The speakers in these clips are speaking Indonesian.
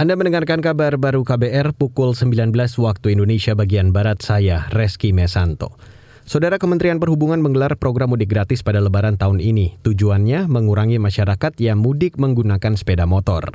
Anda mendengarkan kabar baru KBR pukul 19 waktu Indonesia bagian Barat saya, Reski Mesanto. Saudara Kementerian Perhubungan menggelar program mudik gratis pada lebaran tahun ini. Tujuannya mengurangi masyarakat yang mudik menggunakan sepeda motor.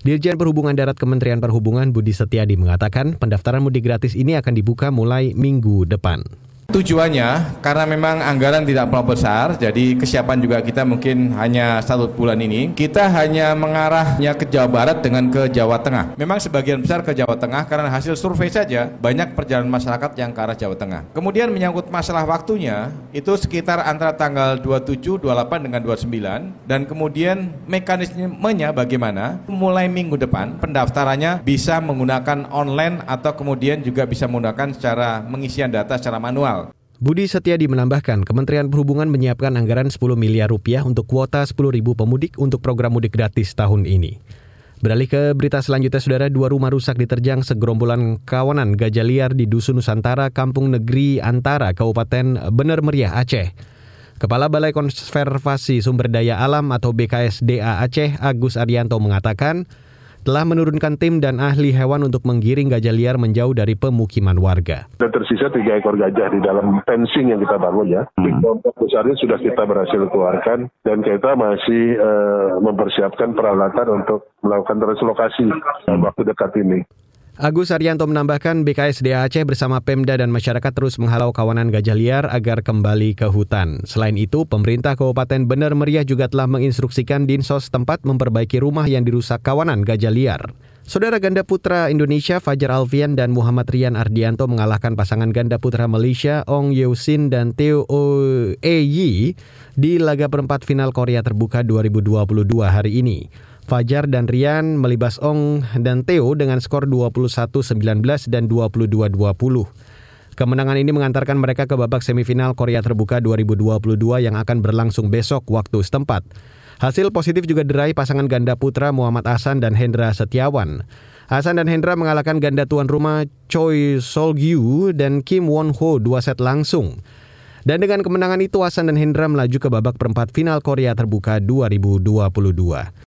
Dirjen Perhubungan Darat Kementerian Perhubungan Budi Setiadi mengatakan pendaftaran mudik gratis ini akan dibuka mulai minggu depan. Tujuannya karena memang anggaran tidak terlalu besar, jadi kesiapan juga kita mungkin hanya satu bulan ini. Kita hanya mengarahnya ke Jawa Barat dengan ke Jawa Tengah. Memang sebagian besar ke Jawa Tengah karena hasil survei saja banyak perjalanan masyarakat yang ke arah Jawa Tengah. Kemudian menyangkut masalah waktunya, itu sekitar antara tanggal 27, 28 dengan 29 dan kemudian mekanismenya bagaimana? Mulai minggu depan pendaftarannya bisa menggunakan online atau kemudian juga bisa menggunakan secara pengisian data secara manual. Budi Setiadi menambahkan, Kementerian Perhubungan menyiapkan anggaran 10 miliar rupiah untuk kuota 10 ribu pemudik untuk program mudik gratis tahun ini. Beralih ke berita selanjutnya, saudara, dua rumah rusak diterjang segerombolan kawanan gajah liar di Dusun Nusantara, Kampung Negeri Antara, Kabupaten Bener Meriah, Aceh. Kepala Balai Konservasi Sumber Daya Alam atau BKSDA Aceh, Agus Arianto mengatakan, telah menurunkan tim dan ahli hewan untuk menggiring gajah liar menjauh dari pemukiman warga. Dan tersisa tiga ekor gajah di dalam fencing yang kita bangun ya. Hmm. Kelompok besarnya sudah kita berhasil keluarkan dan kita masih uh, mempersiapkan peralatan untuk melakukan translokasi hmm. waktu dekat ini. Agus Arianto menambahkan BKSDA Aceh bersama Pemda dan masyarakat terus menghalau kawanan gajah liar agar kembali ke hutan. Selain itu, pemerintah Kabupaten Bener Meriah juga telah menginstruksikan Dinsos tempat memperbaiki rumah yang dirusak kawanan gajah liar. Saudara ganda putra Indonesia Fajar Alfian dan Muhammad Rian Ardianto mengalahkan pasangan ganda putra Malaysia Ong Sin dan Theo Yi di laga perempat final Korea Terbuka 2022 hari ini. Fajar dan Rian melibas Ong dan Theo dengan skor 21-19 dan 22-20. Kemenangan ini mengantarkan mereka ke babak semifinal Korea Terbuka 2022 yang akan berlangsung besok waktu setempat. Hasil positif juga diraih pasangan ganda putra Muhammad Hasan dan Hendra Setiawan. Hasan dan Hendra mengalahkan ganda tuan rumah Choi Sol-gyu dan Kim Won-ho dua set langsung. Dan dengan kemenangan itu Hasan dan Hendra melaju ke babak perempat final Korea Terbuka 2022.